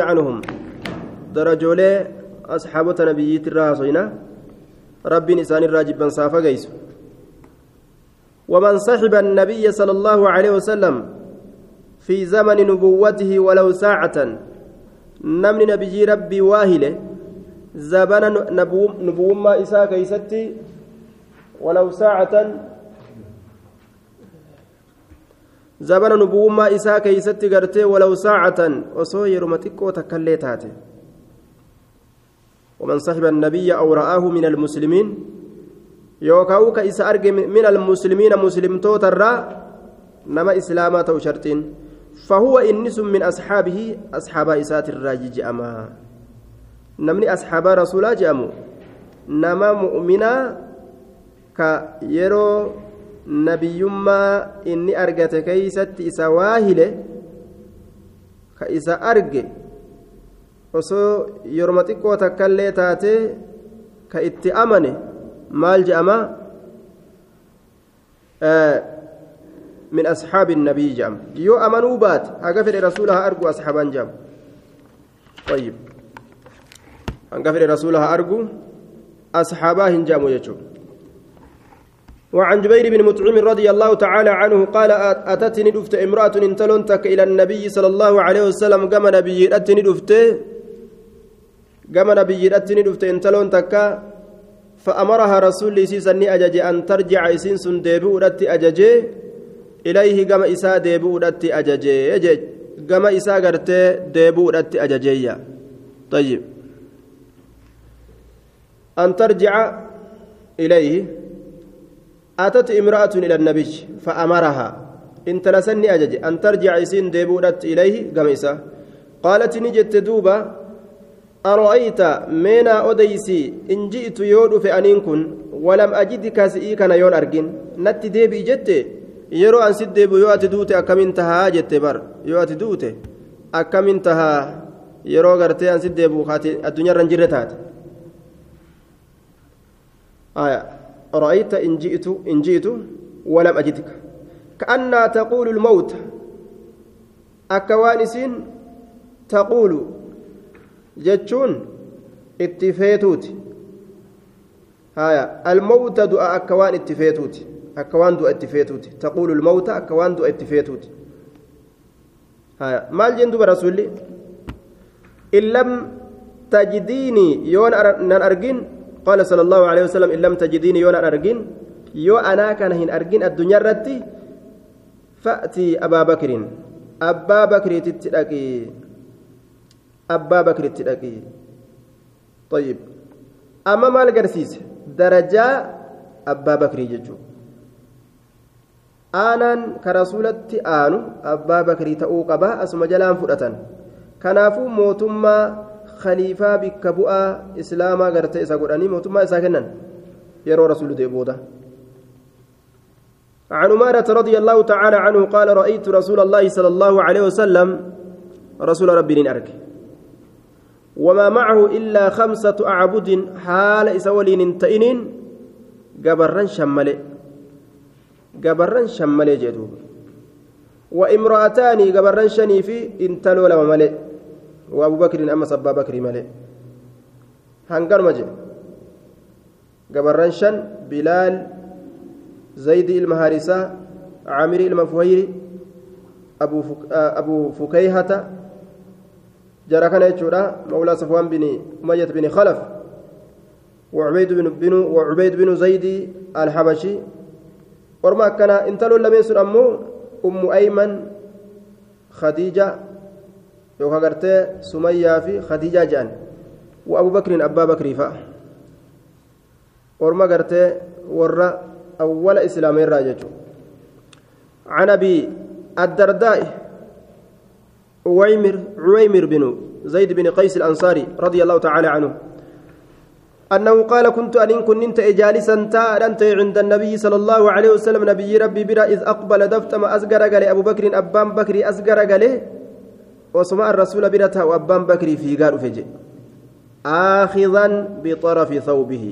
عنهم درجولي أصحابة نبيي الراسينا رب إنسان الراجب صافا قيس. ومن صحب النبي صلى الله عليه وسلم في زمن نبوته ولو ساعة نمن نبي ربي واهلة زبن نبو نبو ما إساء كيستي ولو ساعة zabana nubuwummaa isaa keeysatti gartee walaw saacatan osoo yeruma xiqqoo ومن صحب النبي أو رآه من المسلمين يوكاو كإسا أرجي من المسلمين مسلم توترا نما إسلاما تو شرطين. فهو إنس من أصحابه أصحاب إسات الراجج أما نمني أصحاب رسول جأمو. نما مؤمنا كيرو nabiyyummaa inni argate keeysatti isa waahile ka isa arge osoo yoroma xiqqoo takkaillee taate ka itti amane maal je'ama من أصحاب النبي جام يو أمنوا بات أغفر رسولها أرجو أصحابا جام طيب أغفر رسولها أرجو أصحابها جام يجو وعن جبير بن مطعم رضي الله تعالى عنه قال أتتني دفت امرأة انتلنتك إلى النبي صلى الله عليه وسلم قام نبي أتني دفت قام نبي أتني دفت انتلنتك فأمرها رسول سيسني أجج أن ترجع إسين سن ديبو أجج إليه قام إساء ديبو أجج قام إساء قرت ديبو أججية. طيب. أن ترجع إليه. أتت امرأة إلى النبي فأمرها إن تلسني أجج أن ترجع سين ديبودت إليه قميسة قالت نجت دوبا أرأيت مينا أديسي إن جئت يود في أنين كن ولم أجدك سئي كان يون أرجن نت ديبي جت yeroo an si deebi'u yoo ati duute akkamiin tahaa jette bar yoo ati duute akkamiin tahaa yeroo gartee an si deebi'u addunyaarra hin jirre taate رأيت إن جئت إن جئت ولم أجدك؟ كأنها تقول الموت. أكوانس تقول جتشون اتفيتوت. هايا الموت دعاء أكوان اتفيتوت. أكوان دعاء اتفيتوت. تقول الموت أكوان دعاء اتفيتوت. هايا ما الجند برسولي إن لم تجديني يون أرجين قال صلى الله عليه وسلم إن لم تجديني يونا أرجين يو أنا كان هن أرجين الدنيا رتي فأتي أبا بكر. أبا بكر تتلاقي أبا بكر تتلاقي طيب. أما ما القرسيس درجة أبا بكر يجو aanaan ka rasuulatti aanu abbaa bakrii ta'uu qabaa asuma jalaan fudhatan kanaafuu mootummaa khaliifaa bikka bu'aa islaamaa gartee isa godhanii mootummaa isaa kennan. Yeroo rasuulu deebooda عن أمارة رضي الله تعالى عنه قال رأيت رسول الله صلى الله عليه وسلم رسول ربي أرك وما معه إلا خمسة أعبد حال إسولين تئنين قبرا شمل قبرا شمل جدوب وامرأتان قبرا شنيفي انتلوا لما ملئ وأبو بكر أما أبا بكر مالي. هنقر مجد قبرنشن بلال زيد المهارسة عامر المفهير أبو فك... أبو فكيهة جرى كان يجورا مولى صفوان بن أمية بن خلف وعبيد بن, بن وعبيد بن زيد الحبشي. ورما كان انتلوا لمن أمو أم أيمن خديجة yookaan gartee sumayyaa fi khadiijaa jedhan abu bakriin abbaa bakrii fa'a. Orma gartee warra awwala islaama irraa عن أبي الدرداء عويمر عويمر بن زيد بن قيس الأنصاري رضي الله تعالى عنه أنه قال كنت أن كنت جالسا تارنت عند النبي صلى الله عليه وسلم نبي ربي برا إذ أقبل دفتم أزقر أبو بكر أبان بكر أزقر وسمع الرسول برته وأبان بكري في قال فجي آخذا بطرف ثوبه.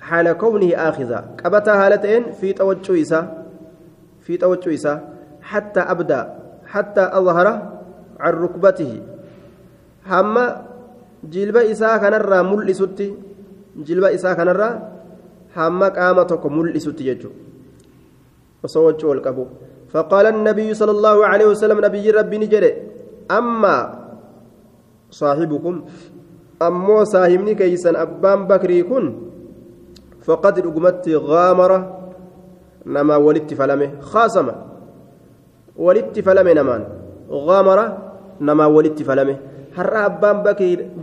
حال كونه آخذا. قبتا هالتين في توجه في توجه حتى أبدأ. حتى أظهر عن ركبته. isaa kanarraa mul'isutti jilba isaa kanarraa hamma qaama tokko mul'isutti jechuudha osoo wachuu wal qabu فقال النبي صلى الله عليه وسلم نبي ربي نجري. أما صاحبكم أمو صاحبني كيسا أبان بكري كن فقد رقمت غامرة نما ولدت فلمه خاصمة ولدت فلمه نمان غامرة نما ولدت فلمه har'a abbaan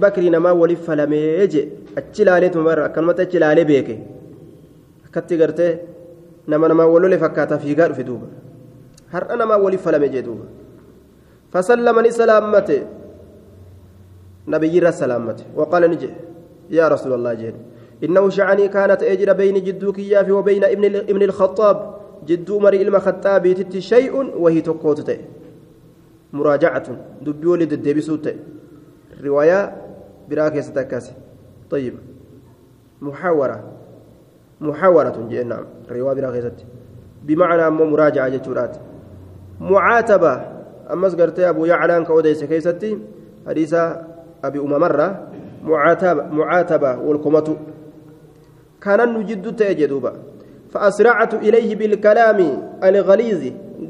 bakrii namaa waliif falamee je achi ilaaleetu bara akkanumatti achi ilaalee beeke akkatti gartee nama namaa walole fakkaata fiigaa dhufe duuba har'a namaa waliif falame jee duuba ni salaammate nabiyyiirra salaammate waqaala ni jee yaa rasuula allah jeen إنه شعني كانت أجر بين جدو كياف وبين ابن ابن الخطاب. جدو مري إلما خطاب تتي شيء وهي تقوت مراجعة. دبي ولد الدبسوت رواية براكة ستكاسي. طيب. محاورة. محاورة جئ نعم. رواية براكة بمعنى مراجعة جتورات معاتبة. أمس قرتي أبو يعلان كوديس كيستي حديث أبي أمامرة معاتبة معاتبة والكمة. كان نجد تأجدوبا فأسرعت إليه بالكلام الغليظ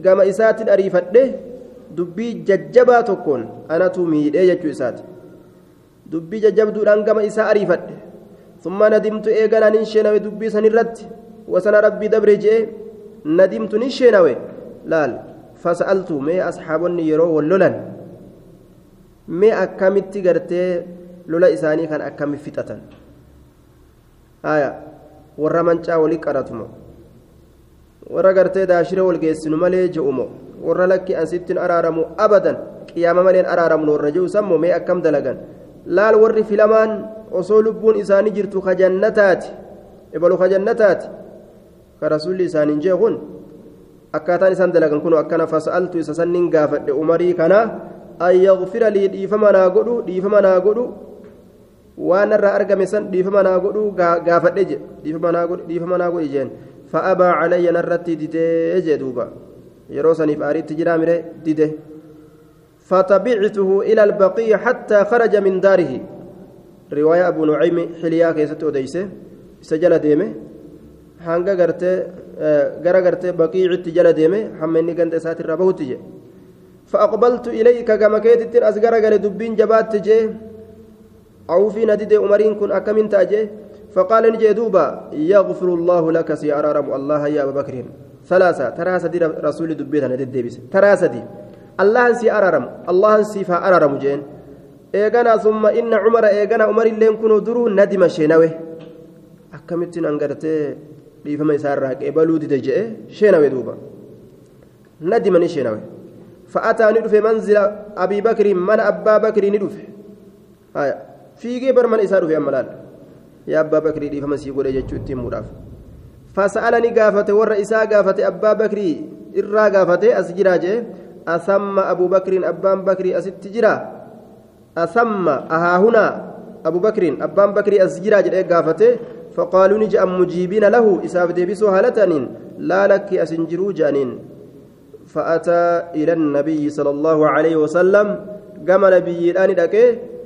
كما إسات أريفته دبي ججبا تكون. أنا تومي إيه إسات. دبي ججبدو كما إسا أريفته ثم ندمت إيغانا ننشينا دبي سنرد وسن دبرجي ندمت ننشينا laal mee akkamitti gartee lola isaanii kan akkami fixatan haya warra mancaa walii qaratuma warra gartee daashira wal geessinu malee je'umo warra lakki ansittiin araaramu abadan qiyaama maleen araaramu warra je'u sammoo mee akkam dalagan laal warri filamaan osoo lubbuun isaanii jirtu kajannataati ebalu kajannataati ka rasuulli isaaniin jee kun akkaataan isaan dalagan kun akkana fasa'altu isa sannin gaafadhe umarii kana an yaghfira lii dhiifama naa godhu dhiifama naa godhu waan irraa argame san dhiifama naa godhu gaafadhe je dhiifama naa godhi jeen fa'abaa calayya narratti didee jee duuba yeroo saniif aariitti jiraa mire dide فتبعته إلى البقيع حتى خرج من داره رواية أبو نعيم حليا كيست أديسه سجل ديمه hanga gartee gara gartee baqiicitti jala deeme hamma inni ganda isaatirraa bahutti jee. فأقبلت إليك كما كيت أصغر قال دبين جبات جي أو في نديد أمرين كن أكمن تاجي فقال نجي دوبا يغفر الله لك سي أرارم الله يا أبا بكر ثلاثة ترى سدي رسول دبيت نديد ديبس ترى سدي الله سي أرارم الله سي فأرارم جين إيغانا ثم إن عمر إيغانا عمر اللي كنوا درو ندم شينوي أكمتن أنقرتي dhiifama isaarraa qeebaluu dide je'e sheenawe duuba. Nadima ni sheenawe. Fa'ataa ni dhufe manzila abii bakriin mana abbaa bakrii ni dhufe. Fiigee bar mana isaa dhufe amma laal? Yaa abbaa bakrii dhiifama sii godhe jechuu ittiin muudhaaf. Fasa'ala ni gaafate warra isaa gaafate abbaa bakrii irraa gaafate as jiraa je'e? Asamma abuu bakriin abbaan bakrii asitti jira asamma ahaahunaa abuu bakriin abbaan bakrii as jiraa jedhee gaafate فقالوا نجأ مجيبين له إساف ديبسو هالتانين لا لك أسنجرو جانين. فأتى إلى النبي صلى الله عليه وسلم قام نبي الآن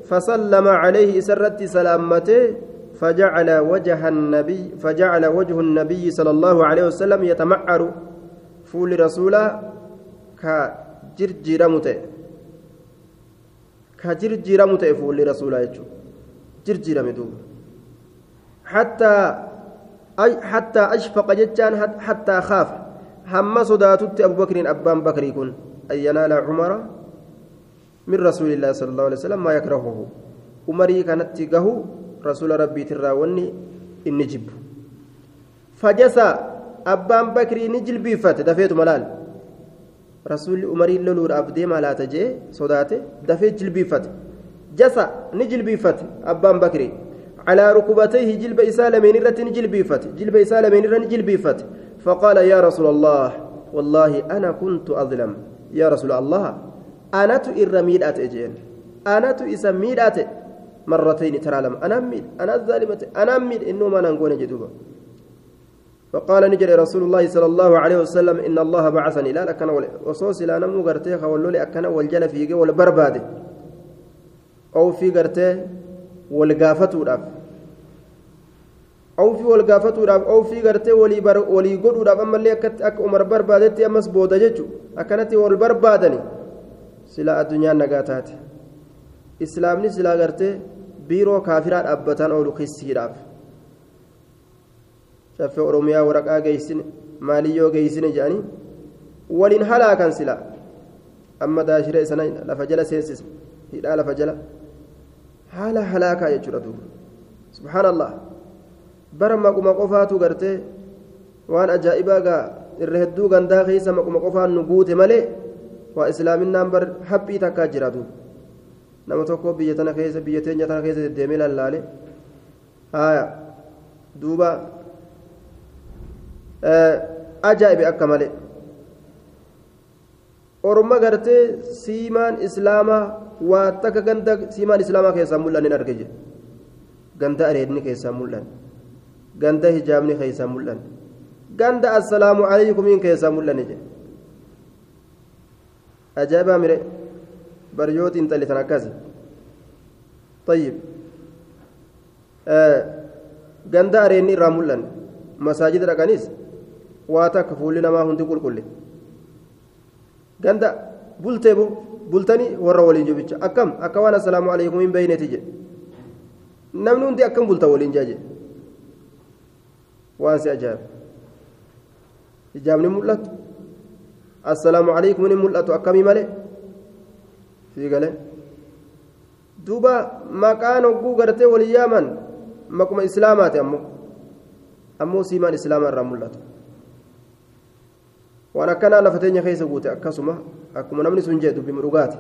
فسلم عليه سرت سلامته فجعل وجه النبي فجعل وجه النبي صلى الله عليه وسلم يتمعر. فول رسولا كجرجرمته كجرجرمته فول رسولا جرجرمته حتى أي حتى أشفق جتان حتى خاف. هم صداتت أبو بكر أبان بكر يكون أن ينال عمر من رسول الله صلى الله عليه وسلم ما يكرهه. عمري كانت تقه رسول ربي تراوني إن جب. فجسى أبان بكر نجل بيفت. دفيت ملال. رسول عمري لولور أبدي ما لا تجي صداته. دفيت جلبيفت جسى نجل بيفت أبان بكري على ركبتيه جلب إسالمين رتن جلبيفت جلب إسالمين رتن جلبيفت. فقال يا رسول الله والله أنا كنت أظلم. يا رسول الله أنا تئر ميدات إجين. أنا تئس ميدات مرتين ترى لم أنا ميد أنا الظالمة أنا ميد إنه ما نقول جدوبا فقال نجري رسول الله صلى الله عليه وسلم إن الله بعثني. لا لكن وصوص لا نمو قرتيخ ولولي أكنا والجل فيك والبرباد. oofii gartee wal gaafatuudhaaf oofii wal gaafatuudhaaf oofii gartee walii godhuudhaaf ammallee akka umar barbaadetti ammas booda jechuun akkanatti wal barbaadani silaa addunyaan nagaa taate. Islaamni silaa gartee biiroo kaafiraa dhaabbataan oolu kissiidhaaf caffee oromiyaa waraqaa geessine maaliyyoo geessine jedhanii waliin halaakan silaa amma daashiree sana lafa jala seensisne hidhaa lafa jala haala halaakaa jechuudha duuba subhaanallah bara maquma qofaatu gartee waan ajaa'ibaa gaa irra hedduu gandaa keessa maquma qofaan nu guute malee waa islaaminaan bar haphii takkaa jira duuba nama tokko biyya tana keessa biyya teenya tana keessa deddeemee lallaale haaya duuba ajaa'ibe akka malee orma gartee siimaan islaamaa waa takka ganda siimaan islaamaa keessaa mul'an hin arge jedhe ganda areedni keessaa mul'an ganda hijaabni keessaa mul'an ganda assalaamu alaykumiin keessaa mul'an jedhe ajaa'ibaa mire baryooti intalli akkasi طيب ganda areenni irraa mul'an masaajida dhaqanis waa takka fuulli namaa hundi qulqulle ganda bultee bultanii warra waliin jibicha akkam akka waan assalaamu alaykum hin beeyneeti jedhe namni hundi akkam bulta waliin jaa jedhe waan si ajaa'iba hijaabni mul'atu assalaamu alaykum ni mul'atu akkamii malee sii galee duuba maqaan hogguu gartee walii yaaman maquma islaamaati ammoo ammoo siimaan islaamaa irraa mul'atu waan akkanaa lafa teenya keessa guute akkasuma akkuma namni sun jedhu bima dhugaati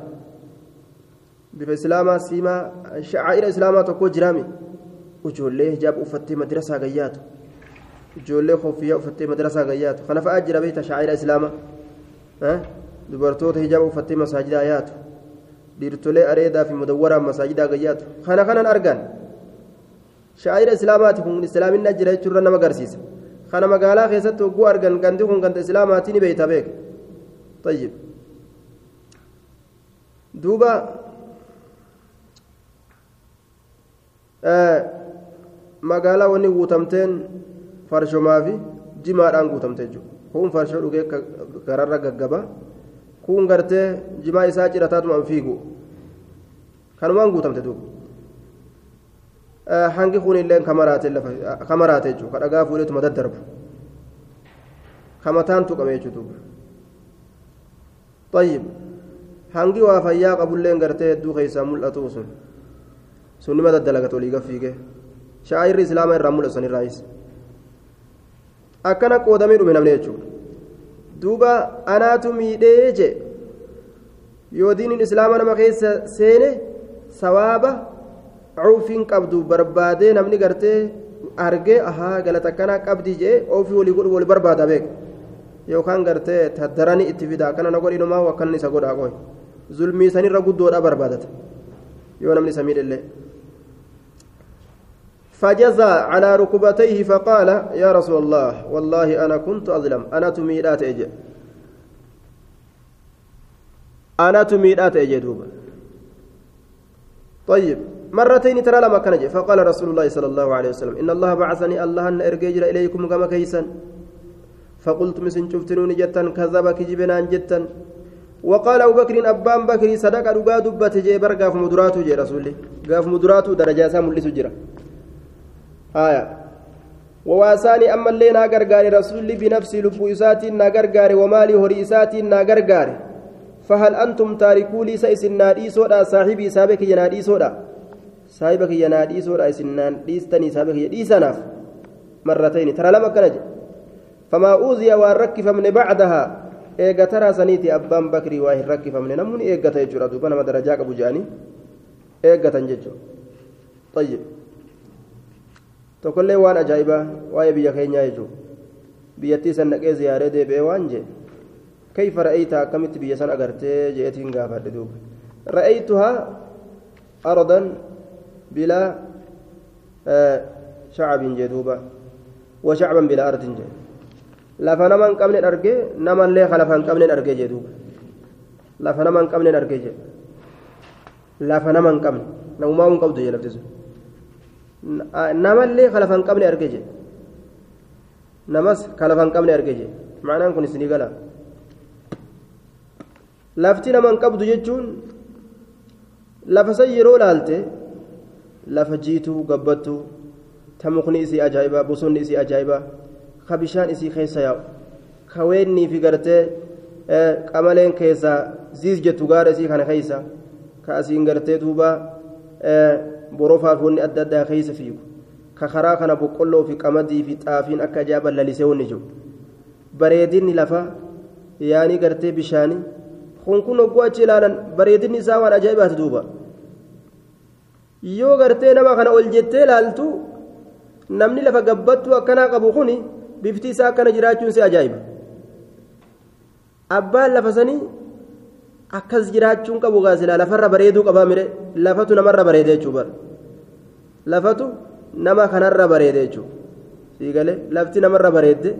bifa islaamaa siimaa shacaa'ira islaamaa tokko jiraami ijoollee hijaaba uffattee madrasaa gayyaatu ijoollee koffiyyaa uffattee madrasaa gayyaatu kana fa'aa jira beekta shacaa'ira islaamaa dubartoota hijaaba uffattee masaajidaa yaatu dhiirtolee areedaa fi mudawwaraan masaajidaa gayyaatu kana kanan argan shacaa'ira islaamaati kun islaaminaa jira jechuurra nama agarsiisa kana magaalaa keessatti hogguu argan gandi kun ganda islaamaatii ni beeyta beek طيب دوبا آه magaalaa wanni guutamteen farshomaa fi jimaadhaan guutamtee jiru kun farshoo dhugee gararra gaggaba kun gartee jimaa isaa cirataatuma fiigu kanumaan guutamte duuba hangi kun illee kamaraate jechuudha ka dhagaa fuudheetuma daddarbu kamataan tuqame jechuudha duuba طيب hangi waa fayyaa qabulleen gartee hedduu keessaa mul'atu sun sun nima daddalagatu olii gaffiige shaa'irri islaama irraa mul'atu sanirraayis akkana qoodamee dhume namni jechuudha duuba anaatu miidhee je yoo diiniin islaama nama keessa seene sawaaba cuufiin qabdu barbaadee namni gartee argee ahaa galata akkanaa qabdi jee ofii walii godhu wali barbaada beeka yookaan gartee taddaranii itti fida akkana na godhinumaa akkan isa godhaa qoy zulmii sanirra guddoodha barbaadata yoo namni isa miidhellee فجزى على ركبتيه فقال يا رسول الله والله أنا كنت أظلم أنا تميلات أجي أنا تميلات أجي دوبا طيب مرتين ترى لما كان فقال رسول الله صلى الله عليه وسلم إن الله بعثني الله أن أرجع إليكم كما كيسا فقلت مسن شفتنوني جتا كذبك جبنا جتا وقال أبو بكر أبان بكر صدق رقا دبت جي برقا في مدراته جي رسولي قاف مدراته درجة سامل سجرة. آية. وواساني أما اللي ناقرقاري رسولي بنفسي لبو إساتي ناقرقاري ومالي هري إساتي ناقرقاري فهل أنتم تاركوا لي سيس النادي سودا صاحبي سابك ينادي سودا؟ صاحبك ينادي سودا سنان ديستني سابك يديسناف مرتين ترى لما كنج فما أوذي والركف من بعدها eega taraa saniiti abbaan bakrii waa hin rakkifamne namni eeggata jechuudha duuba nama darajaa qabu jedhanii eeggatan jechuudha tayyib tokkollee waan ajaa'ibaa waa'ee biyya keenyaa jechuudha biyyattii san dhaqee ziyaaree deebi'ee waan jee kayfa ra'ayta akkamitti biyya san agartee jeetiin gaafadhe duuba ra'aytuhaa jee duuba wa shacban bilaa ardin jee lafa nama hin qabne arge namallee ka lafa hin qabne arge jee duuba lafa nama hin qabne arge jee lafa nama hin qabne namumaa hin qabdu jedhe lafti sun namallee ka lafa hin qabne arge jedhe namas ka lafa hin qabne arge jedhe ma'anaan kun isinii gala lafti nama hin qabdu jechuun lafa san yeroo laalte lafa jiituu gabbattuu ta mukni isii ajaa'ibaa bosonni isii ajaa'ibaa ka bishaan isii keessa yaa'u ka weennii fi gartee qamaleen keessaa ziis jettu gaara isii kana keessa ka asiin gartee duuba borofaa fi wanni adda addaa keessa fiigu ka karaa kana boqqolloo fi qamadii fi xaafiin akka ajaa'iba lalisee wanni jiru bareedinni lafa yaanii gartee bishaanii kun kun hogguu achi ilaalan bareedinni isaa waan ajaa'ibaati duuba yoo gartee nama kana ol jettee ilaaltu namni lafa gabbattuu akkanaa qabu kun bifti isaa akkana jiraachuun si ajaa'iba abbaan lafa sanii akkas jiraachuun qabu gaasilaa lafarra bareeduu qabaa mire lafatu namarra bareede jechuu bara lafatu nama kanarra bareede jechuu sii galee lafti namarra bareedde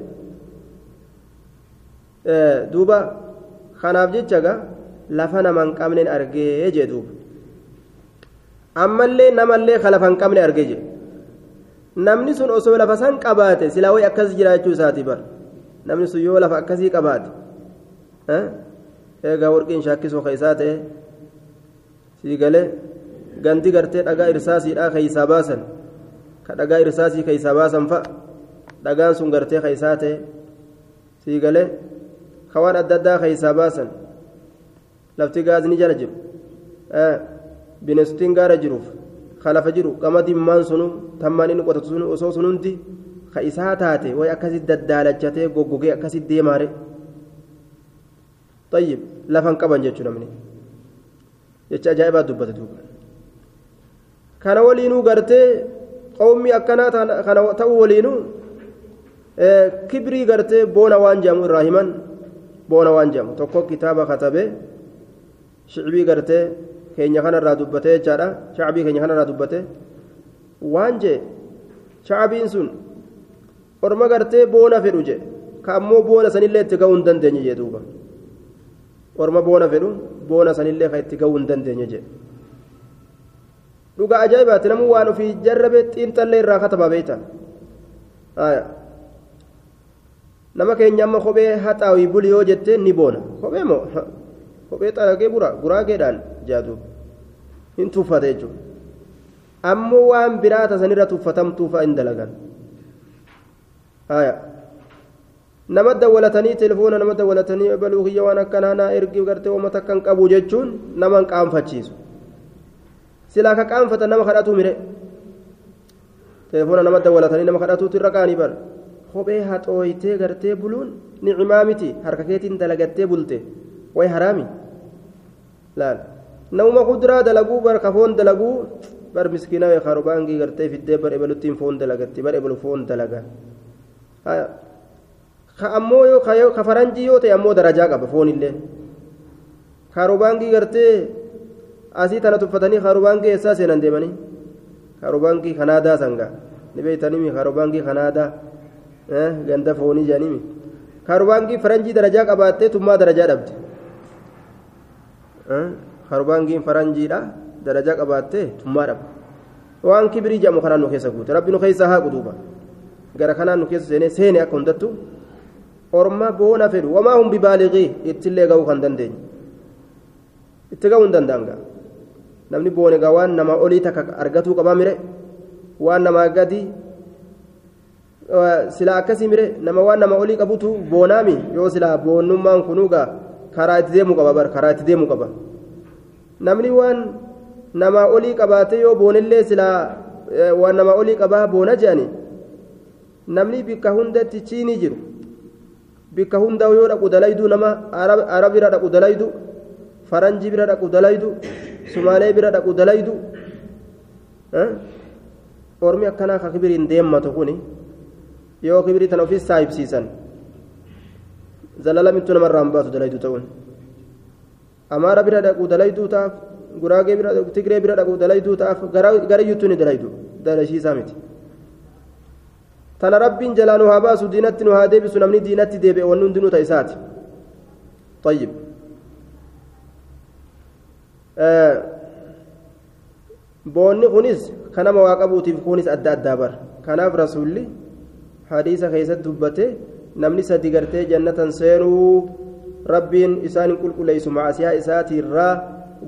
duuba kanaaf jecha gaa lafa nama hin qabneen argee jee ammallee namallee ka lafa hin qabne argee jee namni sun osoo lafa san qabaate silaa way akkas jiraachuu isaati bar namni sun yoo lafa akkasii qabaate eegaa warqiin shaakkisoo keessaa ta'e sii galee gandi gartee dhagaa irsaasiidhaa keessaa baasan ka dhagaa irsaasii keessaa baasan fa'a dhagaan sun gartee keessaa ta'e sii galee ka waan adda addaa keessaa baasan lafti gaazni jala jiru bineensottiin gaara jiruuf ka lafa jiru qamadii maan sunu tammaan inni qotatu sunu osoo sun hundi ka isaa taate way akkasitti daddaalachatee goggogee akkasitti deemaare طيب لفن قبن جتشو نمني jecha ajaa'ibaa dubbate duuba kana waliinuu gartee qawmi akkanaa kana ta'uu waliinuu kibrii gartee boona waan jedhamu irraa himan boona waan jedhamu tokko kitaaba katabe shicbii gartee keenya kanarraa dubbate jechaadha shacbii keenya kanarraa dubbate waan jee shacbiin sun orma gartee boona fedhu je ka ammoo boona sanillee itti ga'uu hin dandeenye jee duuba orma boona fedhu boona sanillee ka itti ga'uu hin dandeenye jedhe dhuga ajaa'ibaati namuu waan ofii jarrabe xiinxallee irraa katabaa beeyta nama keenya amma kophee haxaawii buli yoo jette ni boona kophee moo kophee xaragee bura guraageedhaan jaadu hin tuffate jechuudha ammoo waan biraa tasanirra tuffatamtuufa hin dalagan nama dawwalatanii telefoona nama dawwalatanii baluu kiyya waan akkanaa naa ergi gartee uummata akkan qabu jechuun nama hin qaanfachiisu silaa ka qaanfatan nama kadhatu mire telefoona nama dawwalatanii nama kadhatuutu irra qaanii bara kophee haxooytee gartee buluun nicimaa miti harka keetiin dalagattee bulte way haraami laal namuma kuduraa dalaguu bar kafoon dalaguu bar miskiina beekaa baangii gartee fiddee bar ebaluttiin foon dalagatti bar ebalu foon dalaga ka ammoo yoo ka faranjii yoo ta'e ammoo darajaa qaba foonillee kaarobaangii gartee asii tana tuffatanii kaarobaangii eessaa seenan deemanii kaarobaangii kanaadaa sangaa ni beeytanimi kaarobaangii kanaadaa ganda foonii jedhanimi kaarobaangii faranjii darajaa qabaattee tummaa darajaa dhabde kaarobaangiin faranjiidha darajaa qabaattee tummaa dhabde waan kibrii jedhamu kanaan nu keessa guute rabbi nu keessa haa quduuba gara kanaan nu keessa seenee seene akka hundattu orma boona fedhu wamaa hum bibaaliqii ittillee ga'uu kan dandeenye itti ga'uu hin danda'an gaa namni boone gaa waan nama olii takka argatuu qabaa mire waan namaa gadi silaa akkasii mire nama waan nama olii qabutu boonaami yoo silaa boonnummaan kunuu gaa karaa itti deemuu qaba karaa itti deemuu qaba namni waan nama olii qabaate yoo boonellee silaa waan nama olii qabaa boona jedhani namni bikka hundatti chiinii jiru bikka hundaa yoo dhaqu dalaydu nama arab bira dhaqu dalaydu faranjii bira dhaqu dalaydu sumaalee bira dhaqu dalaydu ormi akkanaa ka kibiriin deemmatu kuni yoo kibirii tan ofis saahibsiisan zalalamittu namarraan baatu dalaydu ta'uun amaara bira dhaqu dalayduu taaf guraagee bira tigree bira dhaqu dalayduu taaf garayyuttu ni dalaydu dalashiisaa miti tana rabbiin jalaa nu haa baasu diinatti nu haa deebisu namni diinatti deebi'e wanni hundinuu ta isaati طيب آه boonni kunis kanama waa qabuutiif kunis adda addaa bara kanaaf rasuulli hadiisa keessatti dubbate namni sadi gartee jannatan seenuu rabbiin isaan qulqulleessu macaasiyaa isaatiirraa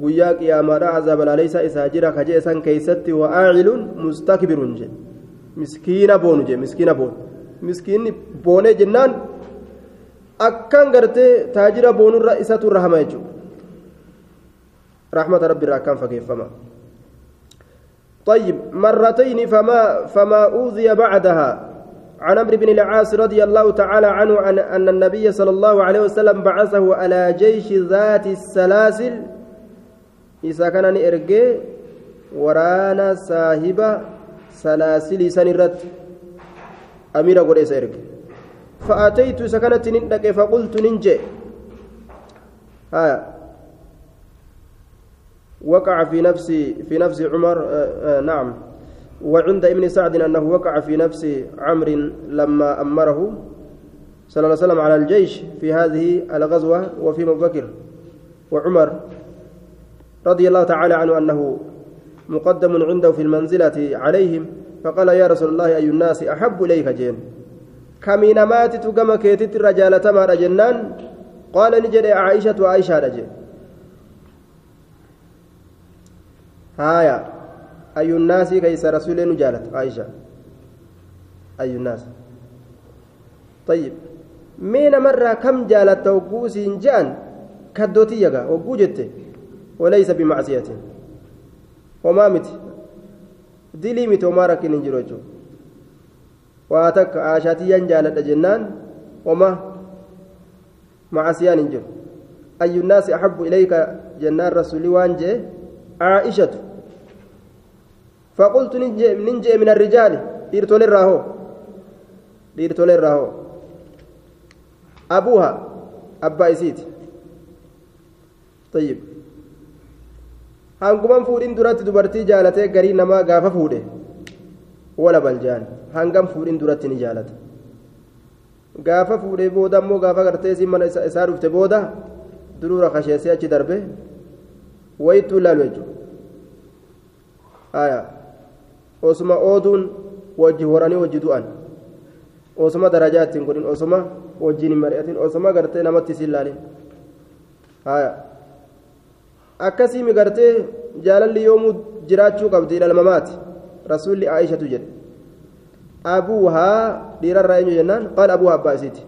guyyaa qiyaamaadhaa azaabalaaleessaa isaa jira kajee san keessatti wa'aaciluun mustakbirun jedhe miskiina boonu jedhe miskiina boonu miskiinni boonee jennaan akkaan gartee taajira boonurra isatu irra hama jechuudha رحمة ربي راكان فكيفما طيب مرتين فما فما أوذي بعدها عن عمرو بن العاص رضي الله تعالى عنه أن, أن النبي صلى الله عليه وسلم بعثه على جيش ذات السلاسل. إذا كان إرجي ورانا صاحب سلاسل سنرت أمير قول إرجي فأتيت سكنت نندك فقلت ننجي. آه وقع في نفس في نفس عمر آه آه نعم. وعند ابن سعد أنه وقع في نفس عمرو لما أمره صلى الله عليه وسلم على الجيش في هذه الغزوة وفي أبو بكر وعمر رضي الله تعالى عنه أنه مقدم عنده في المنزلة عليهم فقال يا رسول الله أي الناس أحب إليك جين؟ كمين ماتت كما كيتت الرجال تمار جنان؟ قال نجد عائشة وعائشة رجل. هايا. أي الناس كيس رسول نجالت عائشة. أي الناس طيب. مين مرة كم جالت وقوس جان؟ كدوتي يقا وقوجت. وليس بمعصية. وما مت. دلي مت وما ركن نجروجو واتك عاشاتي جالت جنان وما معصية نجر أي الناس أحب إليك جنان رسول وانجي؟ عائشة. فقلت ننجي من الرجال ديرتول الراهو ديرتول الراهو أبوها أبا إسيت طيب duratti dubartii jaalatee garii namaa gaafa fuudhe wala baljaan hangam fuudhin duratti ni jaalata gaafa fuudhee booda ammoo gaafa gartee isin mana isaa dhufte booda duruura kasheessee achi darbe wayittuu ilaalu jechuudha osuma ooduun wajji horanii wajji du'an. Osuma darajaa ittiin godhin osuma wajjiin hin mari'atin osuma gartee namatti isin ilaalin. Akkasii mi gartee jaalalli yoomuu jiraachuu qabdi dhalmamaati rasuulli aayishatu jedhe. Abuuhaa dhiirarraa eenyu jennaan? Qaala abuuha abbaa isiiti.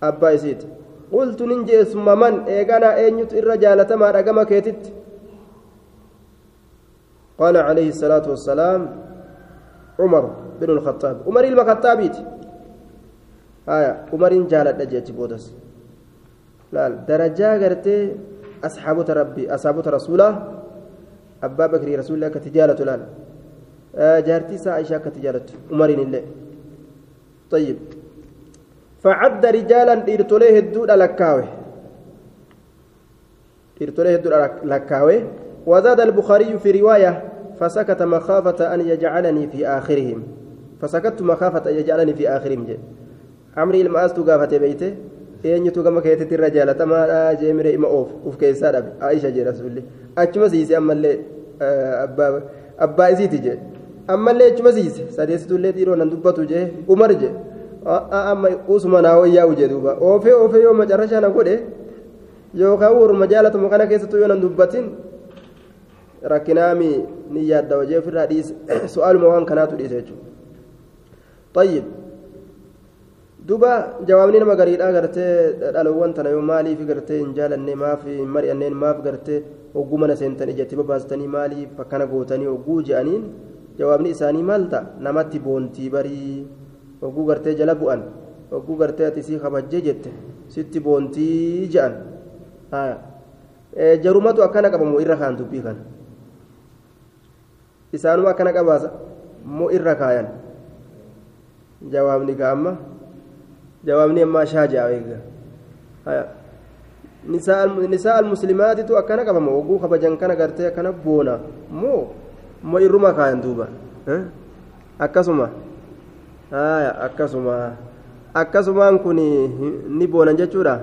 Abbaa isiiti. Qultu nin jeesuma man eeganaa eenyutu irra jaalatamaadha gama keetitti? قال عليه الصلاة والسلام عمر بن الخطاب. عمر المخطابيت آية. عمر جالت أجيت بودس. لا درجة قرتي أصحاب ربي أصحاب رسوله. أبا بكر رسول الله كتجارة لا آه جارتي عائشة كتجارة. عمر الله طيب. فعد رجالا ديرتوليه الدود لكاوي ديرتوليه الدود لكاوي وزاد البخاري في رواية فسكت مخافة أن يجعلني في آخرهم فسكت مخافة أن يجعلني في آخرهم جي عمري المآس تقافة بيته eenyutu gama keessatti irra jaalatamaa jeemire ima oof uf keessaa dhabe aisha jee rasulli achuma siise ammallee abbaa isiiti jee ammallee achuma siise sadeessitullee dhiiroo nan dubbatu jee umar jee amma usuma naa wayyaa'u jee duuba oofee oofee yoo macarrashaa na godhe yookaan warruma jaalatuma kana keessattuu yoo nan dubbatin rakkinaami ni yaadda hojii ofirraa dhiise su'aaluma waan kanaatu dhiise jechuudha. طيب duba jawaabni nama gariidhaa gartee dhalawwan tana yoo maaliif gartee hin jaalanne maaf hin mari'anneen maaf gartee hogguu mana seentanii ijatti babaastanii maaliif akkana gootanii hogguu je'aniin jawaabni isaanii maal ta'a namatti boontii barii hogguu gartee jala bu'an hogguu gartee ati sii kabajjee jette sitti boontii je'an jarumatu akkana qabamu irra kaan dubbii kana isaanuma akkana qabaasa moo irra kaayan jawaabni gaamma jawaabni ammaa shaajaa eega nisaa almuslimaatitu akkana qabama oguu kabajan kana gartee akkana boona moo moo irruma kaayan duuba akkasuma haya akkasuma akkasumaan kun ni boonan jechuudha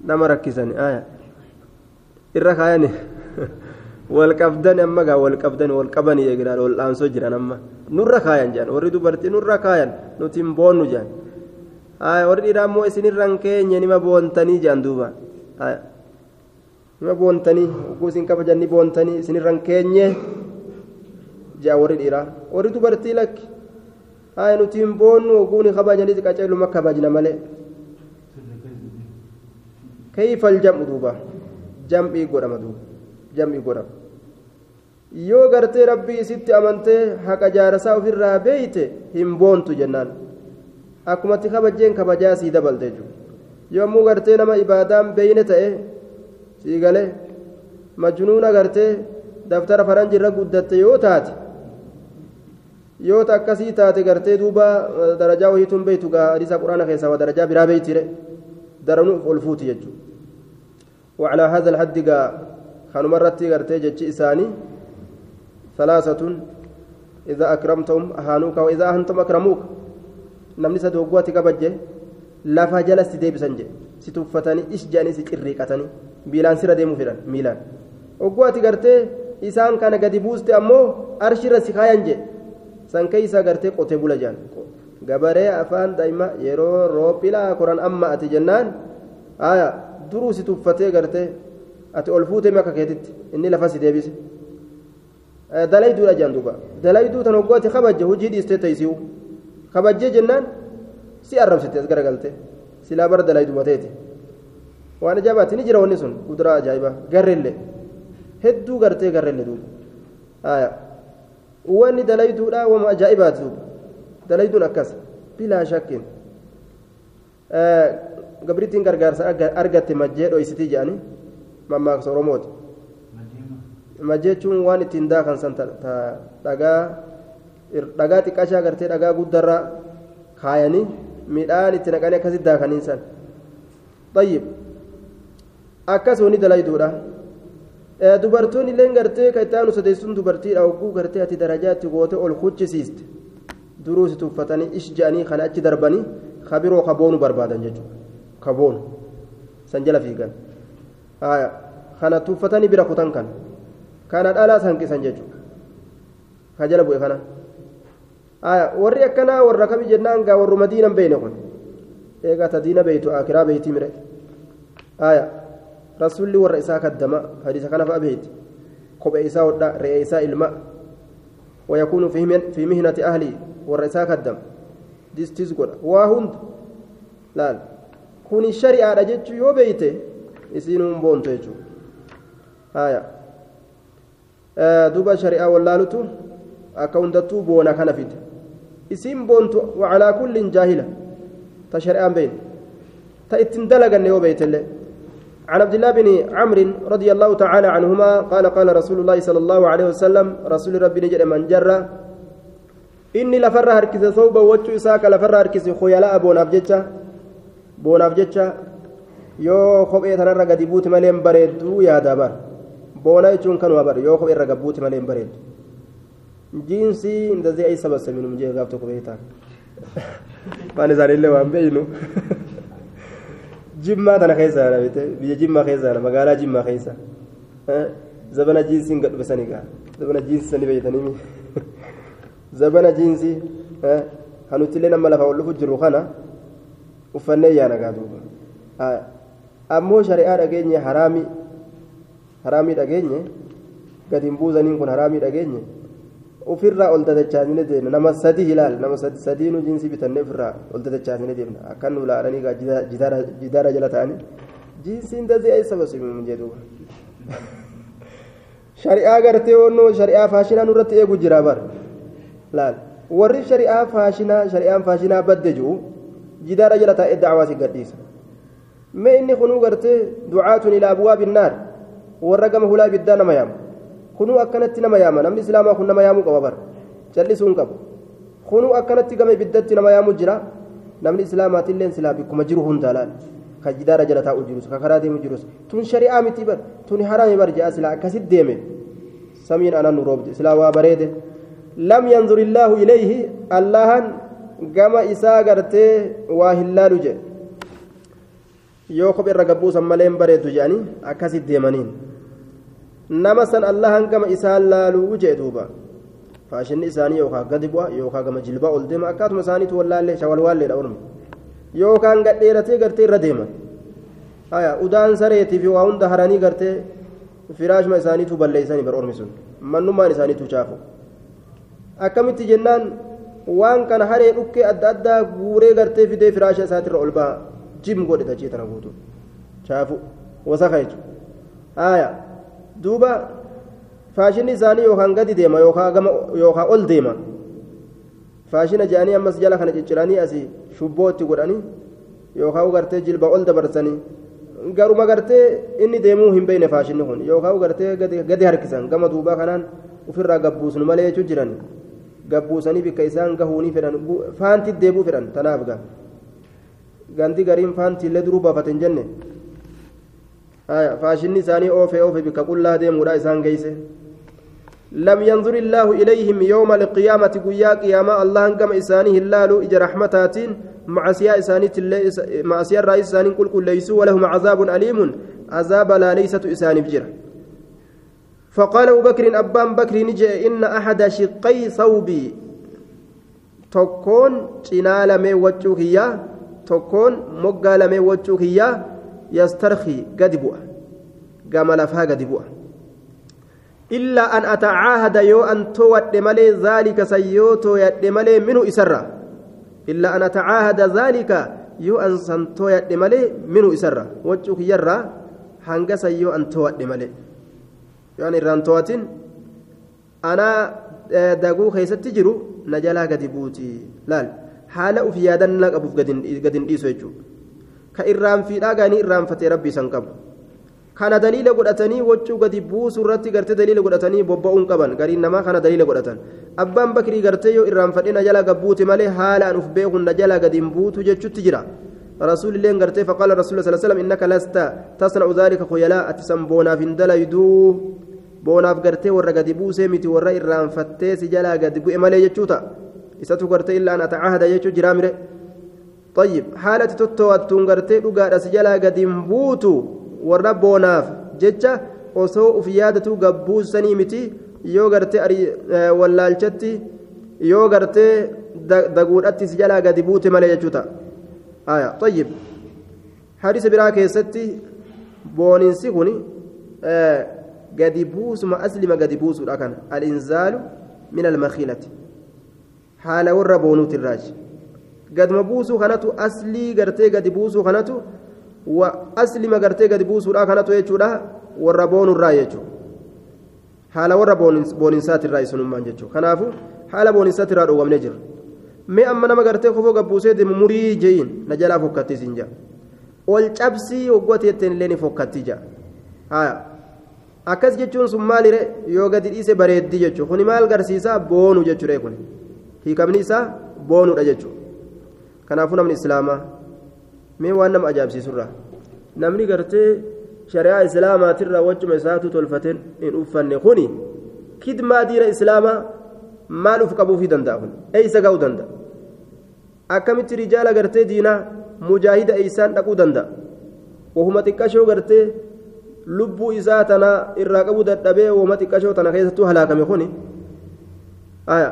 nama rakkisan haya irra kaayani wal qabdan amma gaa wal qabdan wal qabanii eeginaan wal dhaansoo jiran amma nurra kaayan jedhan warri dubartii nurra kaayan nuti hin boonnu jedhan warri dhiiraa immoo isinirran keenya nima boontanii jedhan duuba nima boontanii oguu isin kabajan ni boontanii isinirran keenye jedha warri dhiiraa warri dubartii lakki nuti hin boonnu oguu ni kabajanii qaceeluma kabajna malee كيف الجمع دوبا جمعي قدام دوبا جمعي قدام yoo gartee rabbii sitti amantee haqa jaarsaa ofirraa beeyte hin boontu jennaan akkumatti kabajeen kabajaa sii dabalte jechuudha yommuu gartee nama ibaadaan beeyne ta'e sii galee majnuuna gartee daftara faranjirra guddatte yoo taate yoo ta taate gartee duuba darajaa wahiituun beeytu gaa hadiisa quraana keessaa darajaa biraa beeytire daranuuf ol fuuti jechuudha وعلى هذا الحد كانوا مرة تيغرتي جتشي إساني ثلاثة إذا أكرمتهم أهانوك وإذا أهنتم أكرموك نمني سدوغواتي كبجة lafa jala si deebisan jedhe si tuffatanii ish jedhanii si cirriiqatanii biilaan sira deemuu fedhan miilaan ogguwaati gartee isaan kana gadi buuste ammoo arshirra si kaayan jedhe san keeysa gartee qotee bula jedhan gabaree afaan daa'ima yeroo roophilaa koran amma ati jennaan aya duruu si tuffatee gartee ati ol fuutee akka keetitti inni lafa si deebise dalayduudha jedhan duuba dalayduu tan ogguwaati kabajje hojii dhiistee teeysi'u kabajjee jennaan si arrabsite as garagalte silaa bara dalaydu mateeti waan ajaa'ibaati ni jira wanni sun kuduraa ajaa'ibaa garreellee hedduu gartee garreellee duuba wanni dalayduudha wama ajaa'ibaati duuba dalayduun akkas bilaa shakkiin gabrittiin gargaarsa argatte majjee dhoysitii jedhanii mammaaksa oromooti majjee jechuun waan ittiin daakan san dhagaa dhagaa xiqqashaa gartee dhagaa guddarraa kaayanii midhaan itti naqanii akkasitti daakaniin san tayyib akkas wani dalayduudha dubartoonni illee gartee kan itti aanu sadeessuun dubartiidha hogguu gartee ati darajaa itti goote ol kuchisiiste duruu si tuffatanii ish je'anii kana achi darbanii kabiroo kaboonu barbaadan jechuudha tuffatanii bira kutan kan kana dhalaas hanqisan jechuudha ka jala bu'e kana. warri akkanaa warra kami jennaan gaa warru madiinan beeyne kun eegaa ta diina beeytu akiraa beeytii mire aya rasulli warra isaa kaddama hadiisa kana fa'a beeyti kophee isaa hodha re'ee isaa ilma ويكون في في مهنة أهلي والرئيسة كدم ديس تزقل واهند لا كوني الشريعة رجت يو بيته يسينون بون تيجو آية آه دوبا شريعة ولا لتو أكوندتو بونا كان فيته isiin boontu wacalaa kullin jaahila. Ta shari'aan beeyne. Ta ittin dalaganne yoo beeytellee عن عبد الله بن عمرو رضي الله تعالى عنهما قال قال رسول الله صلى الله عليه وسلم رسول ربي نجد من جرى إني لفر هركز ثوب وجه إساك لفر هركز خيلاء بوناف جتشا boonaaf jecha yoo kophee tanarra gadi buuti malee bareedduu yaada bar boona jechuun kanuma bar yoo kophee irra gad buuti malee bareeddu jiinsii ndazii ay sabasa minum jee gaaf tokko beeytaan waan isaaniillee waan beeynu jimmaa tana keessa yaada bite biyya jimmaa keessa yaada magaalaa jimmaa keessa zabana jiinsiin gad dhufe sani gaa zabana jiinsii sani beeytanii zabana jiinsii hanuttillee nama lafa ol dhufu jiru kana uffannee yaa nagaa duuba ammoo shari'aa dhageenye haraami haraamii dhageenye gadi hin buusaniin kun haraamii dhageenye ofirraa ol dadachaasnee deemna nama sadi hilaal nama sadii nu jiinsii bitannee ofirraa ol dadachaasnee deemna akkan nu laalanii jidaara jala ta'anii jiinsiin dazee eessa basimuun jedhuuba. shari'aa gartee onnoo shari'aa faashinaa nurratti eegu jira bar laal warri shari'aa faashinaa shari'aan faashinaa badde jiru. Jala taa'ee dacwaa si gadhiisa mee inni kunuu gartee ducaatun ilaa abwaabi naar warra gama hulaa ibiddaa nama yaama kunuu akkanatti nama yaama namni islaamaa kun nama yaamuu qaba bar callisuun qabu kunuu akkanatti gama ibiddatti nama yaamuu jira namni islaamaatillee silaa bikkuma jiru hundaa laal ka jidaara jala taa'u jirus ka karaa deemu jirus tun shari'aa miti bar tun haraami bar je'a silaa akkasit gama isaa gartee waa hin laalu jedhe yoo kophee irra gabbuusan malee hin bareeddu jedhanii akkasit deemaniin nama san allahan gama isaan laaluu jee duuba faashinni isaanii yookaan gadi bu'a yookaan gama jilbaa ol deema akkaatuma isaaniitu wallaallee shawalwaalleedha ormi yookaan gadheeratee gartee irra deema udaan sareetii fi waa hunda haranii gartee firaashuma isaaniitu balleeysanii bar sun mannummaan isaaniitu chaafu akkamitti jennaan waan kana haree dhukkee adda addaa guuree gartee fidee firaasha isaatirra ol baha jim godhe tachii tana guutu chaafu wasaka jechuudha duuba faashinni isaanii yookaan gadi deema yookaan ol deema faashina jedhanii ammas jala kana cicciranii asii shubbootti godhanii yookaan gartee jilba ol dabarsanii garuma gartee inni deemuu hin beekne faashinni kun yookaan gartee gadi harkisan gama duubaa kanaan ofirraa gabbuusnu malee jechuun jiran gabbuusanii bikka isaan gahuunii fedhan faanti deebuu fedhan tanaaf gaa gandi gariin faantiillee duruu baafate hin jenne faashinni isaanii oofee oofee bikka qullaa deemuudha isaan geeyse لم ينظر الله إليهم يوم القيامة قيا قياما الله كما إساني هلال إجا رحمتات معسيا إساني معسيا الرئيس إساني كل كل ليسوا ولهم عذاب أليم عذاب لا ليست إساني بجرة فقال أبو بكر أبان بكر نجي إن أحد شقي ثوبي. تكون تنال مي وجهك تكون مقال مي وجهك يسترخي قد بؤ قام لفها قد بؤ إلا أن أتعاهد يو أن تود ملي ذلك سيوتو يد ملي منه إسرة إلا أن أتعاهد ذلك يو أن سنتو يد ملي منه إسرة وجهك يرى hanga sayyoo an to'adhe jiru na jalaa gadi buuti laal haala uf yaadannaa qabuuf gadi hin dhiisu jechuudha ka irraan fiidhaa gaanii irraanfatee rabbi isan qabu kana daliila godhatanii wachuu gadi buusuu irratti gartee daliila godhatanii bobba'uun qaban gariin namaa kana daliila godhatan abbaan bakrii gartee yoo irraanfadhee na jalaa gabbuuti malee haala an uf beekuun na jalaa gadi hin buutu jechutti jira. رسول الله قرتي فقال رسول الله صلى الله عليه وسلم إنك لست تصنع ذلك خيلاء أتسم بونا في بونا في قرتي ورا قد بوسي متي ورا إرام فتي سجلا قد بو إمالي يجوتا إساتو قرتي إلا أن أتعاهد يجو جرامر طيب حالة تتواتون قرتي لقاء سجلا قد بوتو ورا بوناف جتشا osoo uf yaadatu gabbuusanii miti yoo gartee wallaalchatti yoo gartee daguudhatti si jalaa gadi buute malee jechuuta آية طيب حديث براك يستي بونينسي قد يبوس الأكن الإنزال من المخيلة حال ور بونوت الراج قد مبوسو خناتو أسلي قرتي قد يبوسو خناتو وأسلم قرتي قد يبوسو الأكناتو يجودا ور بون الراي يجو حال ور بونينسات الراي سنمان جتشو خنافو حال بونينسات الراي ومن جر mee amma nama gartee kofoo gabbuusee deemu murii jeyin na jalaa fokkatti siin jaa. Ol cabsii jetteen illee ni fokkatti jaa. Haya akkas jechuun sun maalire yoo gadi dhiise bareeddi jechuu kuni maal garsiisaa boonu jechuudha kun hiikamni isaa boonuudha jechuu kanaafuu namni islaamaa mee waan nama ajaa'ibsiisurraa namni gartee shari'aa islaamaatirraa wachuma isaatu tolfateen hin uffanne kuni kidmaa diina islaamaa maal uf qabuufii danda'a kun eeysa ga'uu danda'a akkamitti rijaala gartee diinaa mujaahida eeysaan dhaquu danda'a wahuma xiqqashoo gartee lubbuu isaa tana irraa qabuu dadhabee wahuma xiqqashoo tana keessattuu halaakame kuni aya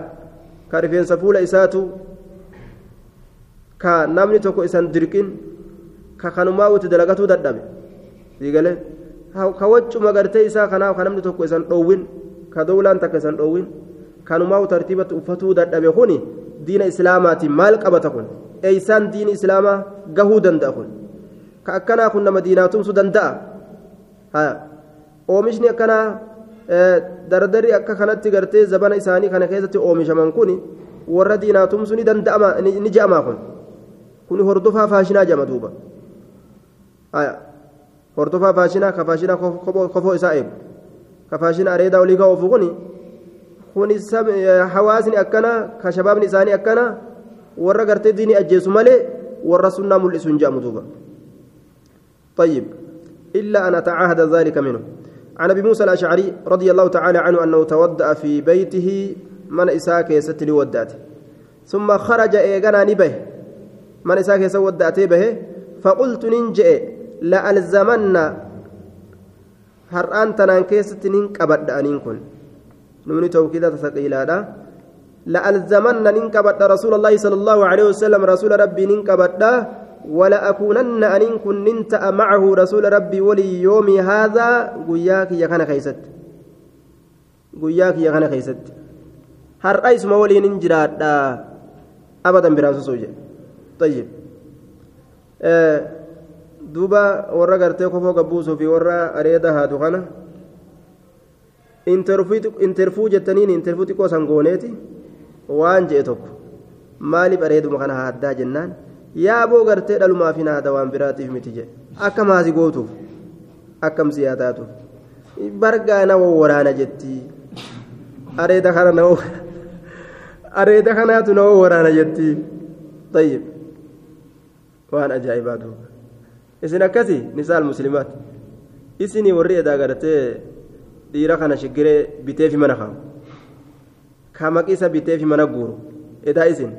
ka rifeensa fuula isaatu ka namni tokko isan dirqin ka kanumaa wuti dalagatuu dadhabe siigale ka waccuma gartee isaa kanaaf ka namni tokko isan dhoowwin ka dowlaan takka isan dhoowwin kanumaa tartiibatti uffatuu dadhabe kuni diina islaamaatiin maal qabata kun eeysaan diini islaamaa gahuu danda'a kun ka akkanaa kun nama diinaa danda'a oomishni akkanaa dardarii akka kanatti gartee zabana isaanii kana keessatti oomishaman kun warra diinaa tumsuu ni ni je'amaa kun kun hordofaa faashinaa jedhama duuba hordofaa faashinaa ka faashinaa kofoo isaa eegu ka faashinaa areedaa olii ga'oofu kuni kun hawaasni akkana ka shabaabni isaanii akkana warra gartee diinii ajjeesu malee warra sunnaa mul'isu hin jedhamu duuba طيب إلا أن أتعاهد ذلك منه. عن أبي موسى الأشعري رضي الله تعالى عنه أنه تودأ في بيته من إساك يستلي وداته ثم خرج إيغانا نبه. من إساك يسودأته به. فقلت ننجئ لألزمن tanaan keessatti nin qabadha aniin kun numni tawkiida tasaqiilaadha لألزمن ننكبت رسول الله صلى الله عليه وسلم رسول ربي ننكبت ولا أكونن أن كن ننتأ معه رسول ربي ولي يومي هذا قياك يخنا خيست قياك يخنا خيست هر أيس ما ولي ننجراد أبدا براسو سوجي طيب آه gartee kofoo gabbuusuu fi warra areeda haatu kana interfuu jettaniin interfuu xiqqoo san gooneeti waan je'e tokko maaliif areeduma kana haaddaa jennaan yaaboo gartee dhalumaaf hin haada waan biraatiif miti jedhe akka maasi gootuuf akkam siyaa taatuuf bargaa nama waraana jetti areeda kana nama areeda kanaatu nama waraana jetti tayyib waan ajaa'ibaa duuba isin akkasi nisaal muslimaat isinii warri edaa gartee dhiira kana shiggiree biteefi mana kaamu ka maqisa biteefi mana guuru edaa isin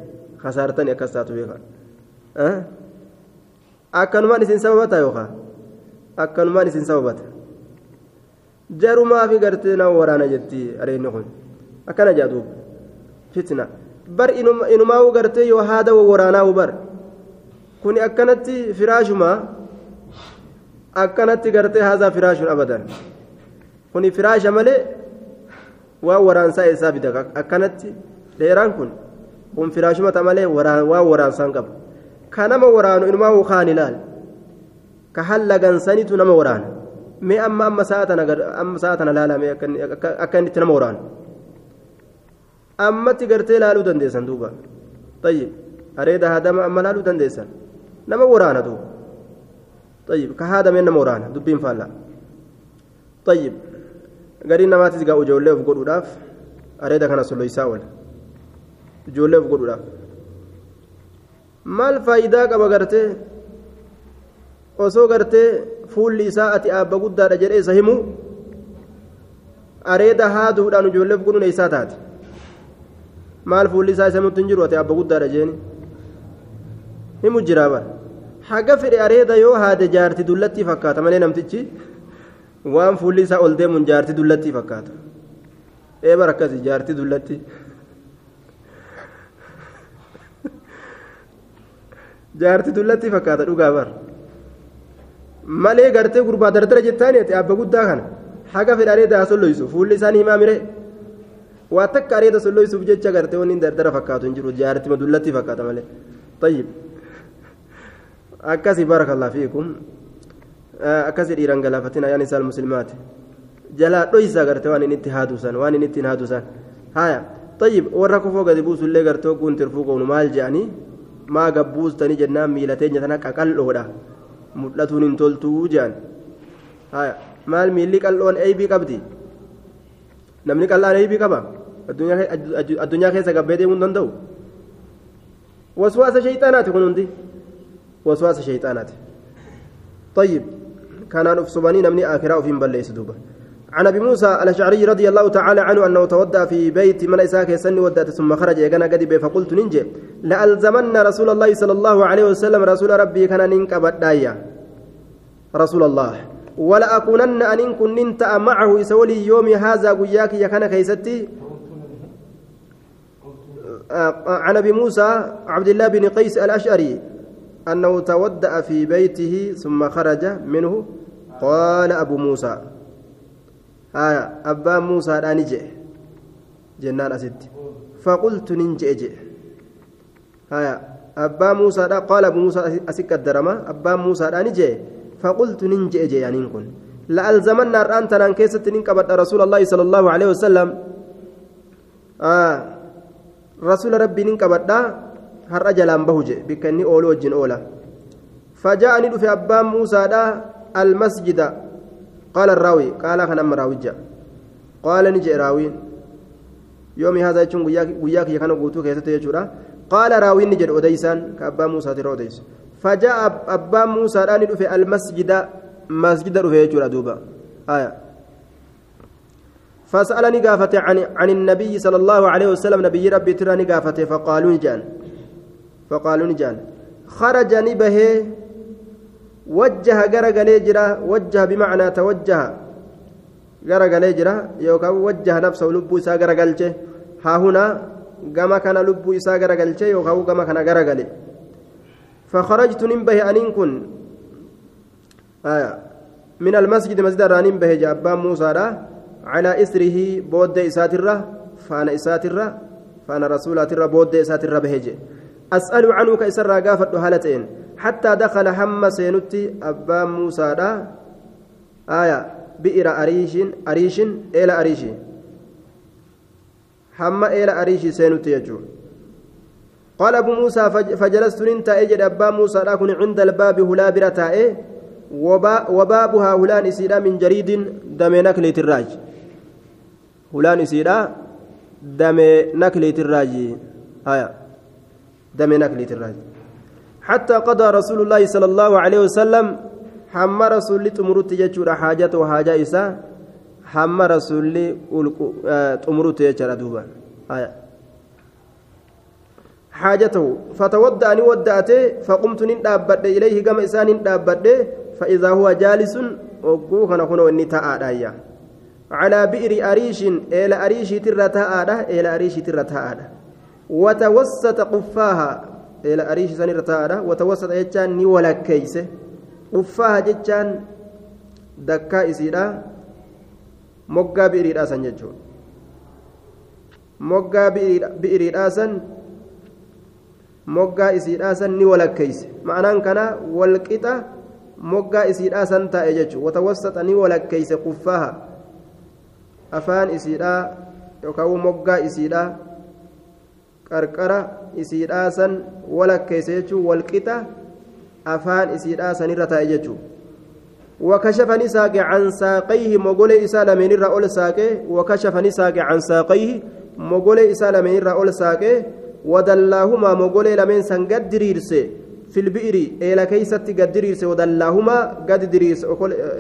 kasaartanii akkas taatu beekan akkanumaan isin sababata yookaan akkanumaan isin sababata jarumaafi gartee nama waraana jetti areedni kun. Akkana jaaduub fitna. Bar inumaa'uu gartee yoo haada waraanaa'u bar. Kuni akkanatti firaashumaa? Akkanatti gartee haazaa firaashun abadan. Kuni firaasha malee waan waraansaa eessaa bida? Akkanatti dheeraan kun kun firaashumata malee waan waraansaan qabu ka nama waraanu inumaa kaan ilaal ka hallagansanitu nama waraana mee amma amma sa'a tana laalame akka inni nama waraanu ammatti gartee laaluu dandeessan duuba tayyib areeda haadama amma laaluu dandeessan nama waraana duuba طيب كهذا من مورانا دبين فالا طيب قرين ما تزقى وجولة وقولوا داف أريد كان سلو يساول جولة وقولوا داف maal faayidaa qaba gartee osoo gartee fuulli isaa ati aabba guddaadha jedhee isa himu areeda haaduudhaan ijoolleef godhuna isaa taate. Maal fuulli isaa isa himutti hin jiru ati aabba guddaadha jeeni? Himu jiraa bara. Haga fedhe areeda yoo haade jaarti dullattii fakkaata malee namtichi waan fuulli isaa ol deemuun jaarti dullattii fakkaata. Eebar akkasi jaarti dullattii jaarti dullattii fakkaata dhugaa bar malee gartee gurbaa dardara jettaani ati abba guddaa kana haga fedhe areeda haa solloysu fuulli isaanii himaa mire waa takka areeda solloysuuf jecha gartee wanni dardara fakkaatu hin jiru jaartima dullattii fakkaata malee tayyib akkasii barakallah fiikum akkasii dhiiran galaafatina yaan isaan muslimaati jalaa dhoysaa gartee waan inni itti haadusan waan inni ittiin haadusan haya tayyib warra kofoo gadi buusullee gartee ogguun tirfuu qabnu maal je'anii maa gabbuustanii jennaan miila teenya tana qaqal'oodha mul'atuun hin toltuu je'an haya maal miilli qal'oon eeybii qabdi namni qal'aan eeybii qaba addunyaa keessa gabbee deemuu hin danda'u waswaasa shayxaanaati kun hundi waswaasa shayxaanaati طيب كان أفصباني نمني آخرة في بليس دوبا عن أبي موسى الأشعري رضي الله تعالى عنه أنه تودع في بيت من إساك يسني ودات ثم خرج يغنى قد فقلت ننجي لألزمن رسول الله صلى الله عليه وسلم رسول ربي كان ننكبت رسول الله ولا اكونن إن كن ننت معه يسولي يومي هذا قياك يكن كيستي. عن أبي موسى عبد الله بن قيس الأشعري أنه تودع في بيته ثم خرج منه قال أبو موسى. آية أبا موسى داني جئ جنان أسد فقلت ننجئ جئ آية أبا موسى دا قال أبو موسى أسك الدرما أبا موسى داني جئ فقلت ننجئ جئ يعني نكون لألزمن نار أنت نان كيست ننكبت رسول الله صلى الله عليه وسلم آه رسول ربي ننكبت دا هر أجلان بهجئ بكني أولو وجن أولا فجاءني في أبا موسى دا المسجد قال الراوي قال كان أم راوجة قال نجي راوين يومي هذا يجون وياك يكانوا قوتو كيسة يجورا قال راوي نجي أديسان كأبا موسى ترى أديس فجاء أبا موسى راني في المسجد مسجد رفي يجورا دوبا. آية. فسألني قافة عن عن النبي صلى الله عليه وسلم نبي ربي تراني قافة فقالوا نجان. فقالوا نجان. خرج نبه وجه غرغلي جرا وجه بمعنى توجه. garagalee jira yookaan wajjaha nafsa lubbuu isaa garagalche haa hunaa gama kana lubbuu isaa garagalche yookaan gama kana garagale فخرجت ننبه أنين كن آه من المسجد مسجد رانين به جابان موسى على إسره بود إساترة فأنا إساترة فأنا رسولاترة بود إساترة بهجي أسأل عنه كإسر قافت هالتين حتى دخل هم سينتي أبا موسى آية بئر أريش أريش إلى أريش هم إلى أريش سينتي يجون قال أبو موسى فجلست ننتا أجد أبا موسى لكن عند الباب هلا برتا وبابها هلان إسيرا من جريد دم نكلة الراج هلان إسيرا دم نكلة الراج آية دم نكلة الراج حتى قضى رسول الله صلى الله عليه وسلم. حمى رسول تمرت يجور حاجته وحاجة إسا. حمى رسول تمرت يجور دوبا. آية. حاجته. فتودأني ودأته فقمت نندابد إليه كما إسان نندابد فإذا هو جالس وقوه نكون ونتا آدايا على بئر أريش إلى أريش ترتا آدا إلى أريش ترتا آدا وتوسط قفاها إلى أريش سنرتا آدا وتوسط يجان نيولا كيس قفاها جتان دكا إسيدا moggaa bi'iriidhaasan jechuudha moggaa bi'iriidhaasan moggaa isiidhaasan ni walakkeeyse ma'anaan kana walqixa moggaa isiidhaasan taa'e jechuudha watawassaxa ni walakkeeyse kuffaaha afaan isiidhaa yookaan moggaa isiidhaa qarqara isiidhaasan walakkeeyse jechuun walqixa afaan isiidhaasanirra taa'e jechuudha. وكشف نساق عن ساقيه مغولي إسالة من الرأول ساقه وكشف نساق عن ساقيه مغولي إسالة من الرأول ساقه ودلاهما مغولي لمن سن قد دريرسي في البئر إلى كيست قد دريرسي ودلاهما قد دريرسي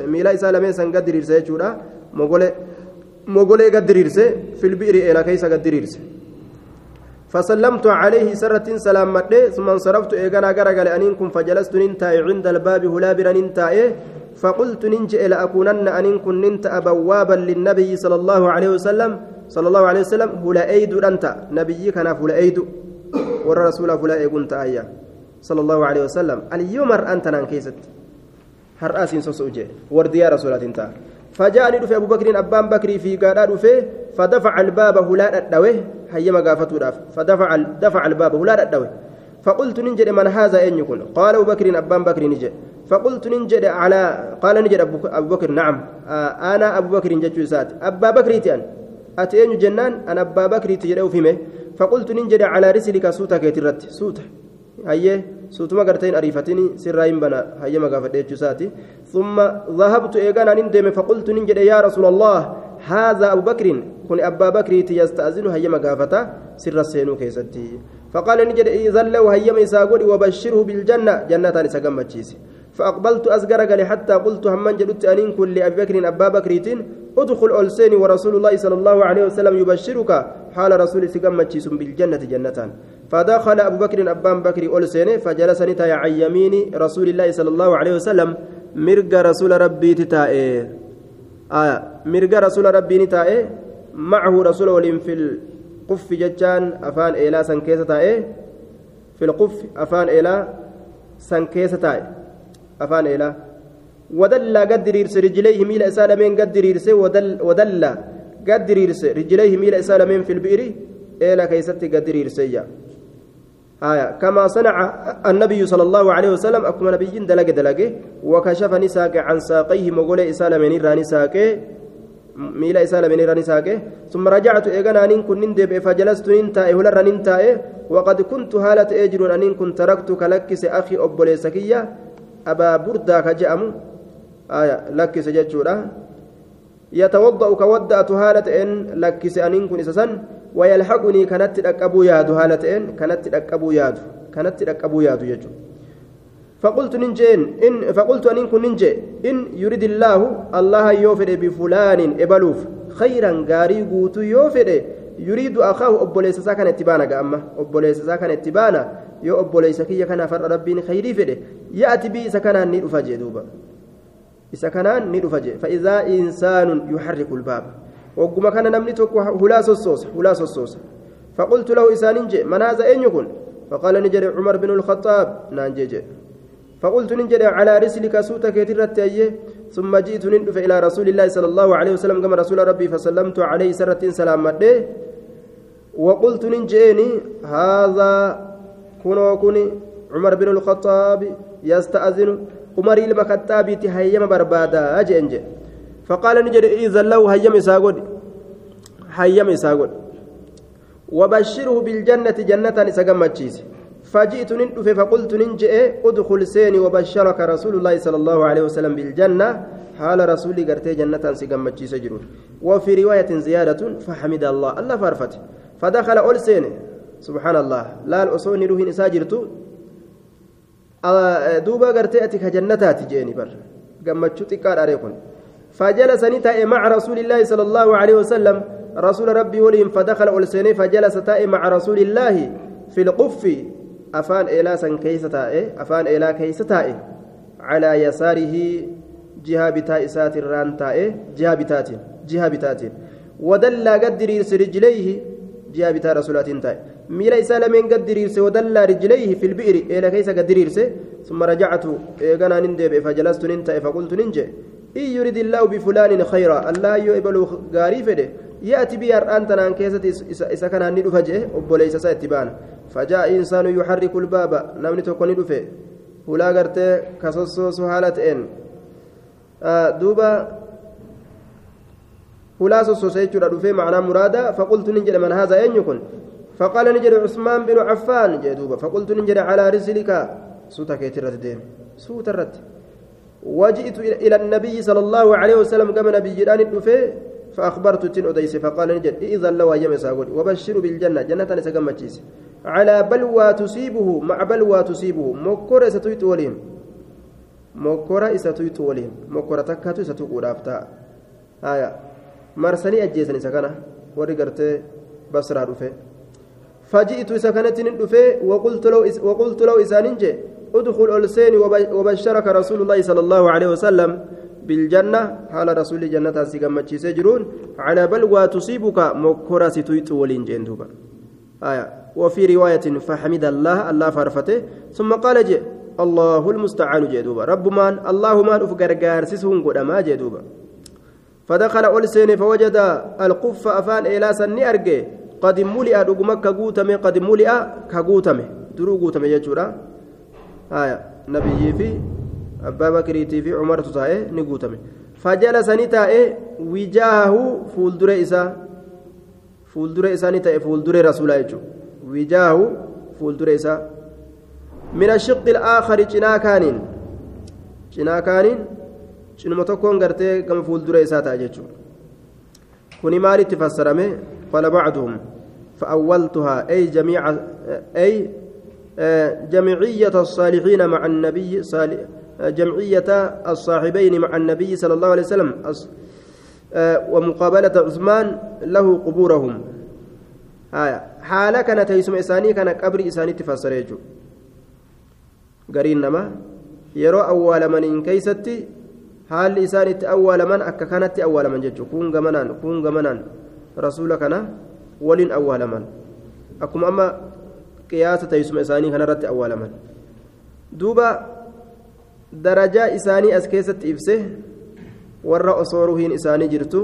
ميلا إسالة من سن قد دريرسي يجورا مغولي مغولي قد دريرسي في البئر إلى كيس قد دريرسي فسلمت عليه سرة سلام مدي ثم انصرفت إيغانا غرغل أنينكم فجلست ننتاي عند الباب هلابرا ننتاي فقلت ننجئ لأكونن أن كنت بوابا للنبي صلى الله عليه وسلم. صلى الله عليه وسلم هلا أيد أنت. نبي كان فلا أيد والرسول فلا كنت آية صلى الله عليه وسلم. اليوم أنت نانكيست هرأس سوسوجي وردي يا رسول الله فجاءني دفع أبو بكر أبان بكري في قادة دفع فدفع الباب هلا الدوي هيما قافته فدفع دفع الباب هلا الدوي فقلت ننجد من هذا أن يكون؟ قال أبو بكر أبان بكر نجد. فقلت ننجد على قال نجد أبو بكر نعم. آه أنا أبو بكر جتشو سات؟ أبا بكر تيان. أتين جنان أنا أبا بكر تجد فيمه فقلت ننجد على رسلك سوتا كيترت سوتا هيه سوتما قرتين أريفتني سرايم بنا هيه مقافة ساتي ثم ذهبت إيقانا نندم فقلت ننجد يا رسول الله هذا أبو بكر كن أبا بكر يستأذن هيه مقافة سر السينو كيستي فقال نجد إذا لو هيه ميساقولي وبشره بالجنة جنة لسقمتشيسي فأقبلت أزقر قال حتى قلت همن جدت أنين كل أبي بكر أبا بكر ادخل ألسين ورسول الله صلى الله عليه وسلم يبشرك حال رسول سقمتشيس بالجنة جنة فدخل أبو بكر أبان بكر ألسين فجلس نتاي يمين رسول الله صلى الله عليه وسلم. مرق رسول ربي تتائي آية مرق رسول ربي نتائي معه رسول ولين في القف ججان أفان إلى سنكيسة في القف أفان إلى سنكيسة afaan eelaa wadallaa gad diriirse rijlayhi miila isaa lameen gad diriirse wadallaa gad diriirse rijlayhi miila isaa lameen filbi'iri eela keeysatti gad diriirseyya آية. كما صنع النبي صلى الله عليه وسلم أكما نبي دلق دلقة وكشف نساك عن ساقيه مقول إسالة من إراني ساكه ميلا إسالة من إراني ساكه ثم رجعت إيغانا أن كن ندب فجلست ننتائه لر ننتائه وقد كنت هالة أجر أن كنت تركتك لكس أخي أبولي سكية أبا بردة كجأم آية. لكس جتشورا يتوضأ كودأت هالة إن لكس أن كن إسسن ويلحقني كانت تركبوا يادو هالة إن كانت تركبوا يادو كانت تركبوا يادو يجو. فقلت ننجين إن فقلت أن كن ننجي إن يريد الله الله يوفر بفلان إبلوف خيرا غاري قوتو يوفر يريد أخاه أبوليس ساكن اتبانا قاما أبوليس ساكن اتبانا kanaaf har'a rabbiin khayrii fedhe yaati bii isa kanaan ni dhufa jee duuba isa kanaan ni dhufa jee. Fa'idaa insaanun yuharriku lbaaba wagguma kana namni tokko hulaa sossoosa hulaa sossoosa. فقلت له إسان جي من هذا أين يكون فقال نجري عمر بن الخطاب نانجي جي فقلت نجري على رسلك سوتك يترت ثم جئت ندف إلى رسول الله صلى الله عليه وسلم كما رسول ربي فسلمت عليه سرة سلام مده وقلت ننجيني هذا كنو كني عمر بن الخطاب يستأذن عمر المكتاب هيما بربادا أجنج فقال نجد إذا لو هيما إساقود هيما إساقود وبشره بالجنة جنة إساقمتشيس فجئت ندف فقلت ننجئ ادخل سيني. وبشرك رسول الله صلى الله عليه وسلم بالجنة. حال رسولي قرتي جنة سيقمتشيس جرون وفي رواية زيادة فحمد الله. الله فارفت فدخل أول سيني. سبحان الله. لا الأصوني روحين إساجرتو. Duuba gartee ati ka jannataati jeeni bar gammachuu xiqqaadha reekun فجلس نتاء مع رسول الله صلى الله عليه وسلم رسول ربي وليم فدخل ألسني فجلس تاء مع رسول الله في القف أفان إلى سن كيس تاء أفان إلى كيس تاء على يساره جهة بتاء ساتر ران تاء جهة بتات جهة بتات ودل قدر رجليه جهة بتاء رسولات تاء ميلا إسالة من قد ديرسه ودلى رجليه في البئر. إلى كيس قد ديرسه ثم رجعت إيقنا نندب فجلست ننتهي فقلت ننجي. إن يريد الله بفلان خيرا الله يقبل غاري فده. يأتي بي أرآن تنان كيسة إسا كان هني فجأة وبوليس سيتبان فجاء إنسان يحرك الباب نمني تكوني دفه هلا قرت كسوسو سهالة إن. آه دوبا هلا سوسو سيجر دفه معنى مرادا. فقلت ننجل من هذا أين يكون؟ فقال نجد عثمان بن عفان جدوبا فقلت نجد على رسلك. سوتا كيترت دين. سوتا رت وجئت إلى النبي صلى الله عليه وسلم كما نبي جيران الدفي فأخبرت تن أديس. فقال نجد إذا لو يم ساقول. وبشر بالجنة. جنة نسقمتشيس على بلوى تصيبه مع بلوى تصيبه. مكورة ستويت وليم. مكورة ستويت وليم. مكورة تكاتو ستوقو رافتا آية. مرسني أجيسني سكنة ورقرت بصرى رفه فجئت سكنت ندفه وقلت له وقلت له إساننجي ادخل ألسين وبشرك رسول الله صلى الله عليه وسلم بالجنة. حال رسول جنة سيقمتشي سجرون على بلوى تصيبك مكرة ستويت ولين جندوبا آية. وفي رواية فحمد الله الله فرفته ثم قال جي الله المستعان جدوبا رب من الله من أفقر سسهم قد ما جدوبا فدخل ألسين فوجد القف أفان إلى سني أرجي قد ملئ dhuguma ka guutame qad muli'a ka guutame duruu guutame jechuudha haya nabiyyii fi abbaa bakriitii fi umartu taa'e ni guutame fajalasa ni taa'e wijaahu fuuldure isaa fuuldure isaa ni ta'e fuuldure rasuulaa jechuudha wijaahu fuuldure isaa min ashiqqi alaakhari cinaa kaaniin cinaa kaaniin cinuma tokkoon gartee gama fuuldure isaa ta'a jechuudha kuni maalitti fassarame قال بعضهم فأولتها أي جميع أي جمعية الصالحين مع النبي جمعية الصاحبين مع النبي صلى الله عليه وسلم ومقابلة عثمان له قبورهم. آية. حالة كانت يسمى إساني كان قبر إساني تفسر يجو قرين نما يرى أول من إن كيستي حال إساني أول من أكا كانت أول من ججو. كون غمنان كون غمنان. Rasuula kana waliin awwaalaman akkuma amma qiyaasa teessuma isaanii kanarratti awwaalaman duuba darajaa isaanii as keessatti ibse warra osoo ruhiin isaanii jirtu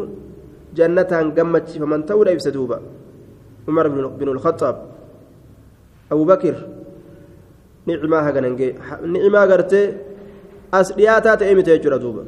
jannataan gammachiifaman ta'uudha ibse duuba umar bin ulkhaxaab abubakir nicimaa haganan gee nicimaa gartee as dhiyaataa ta'ee mite jechuudha duuba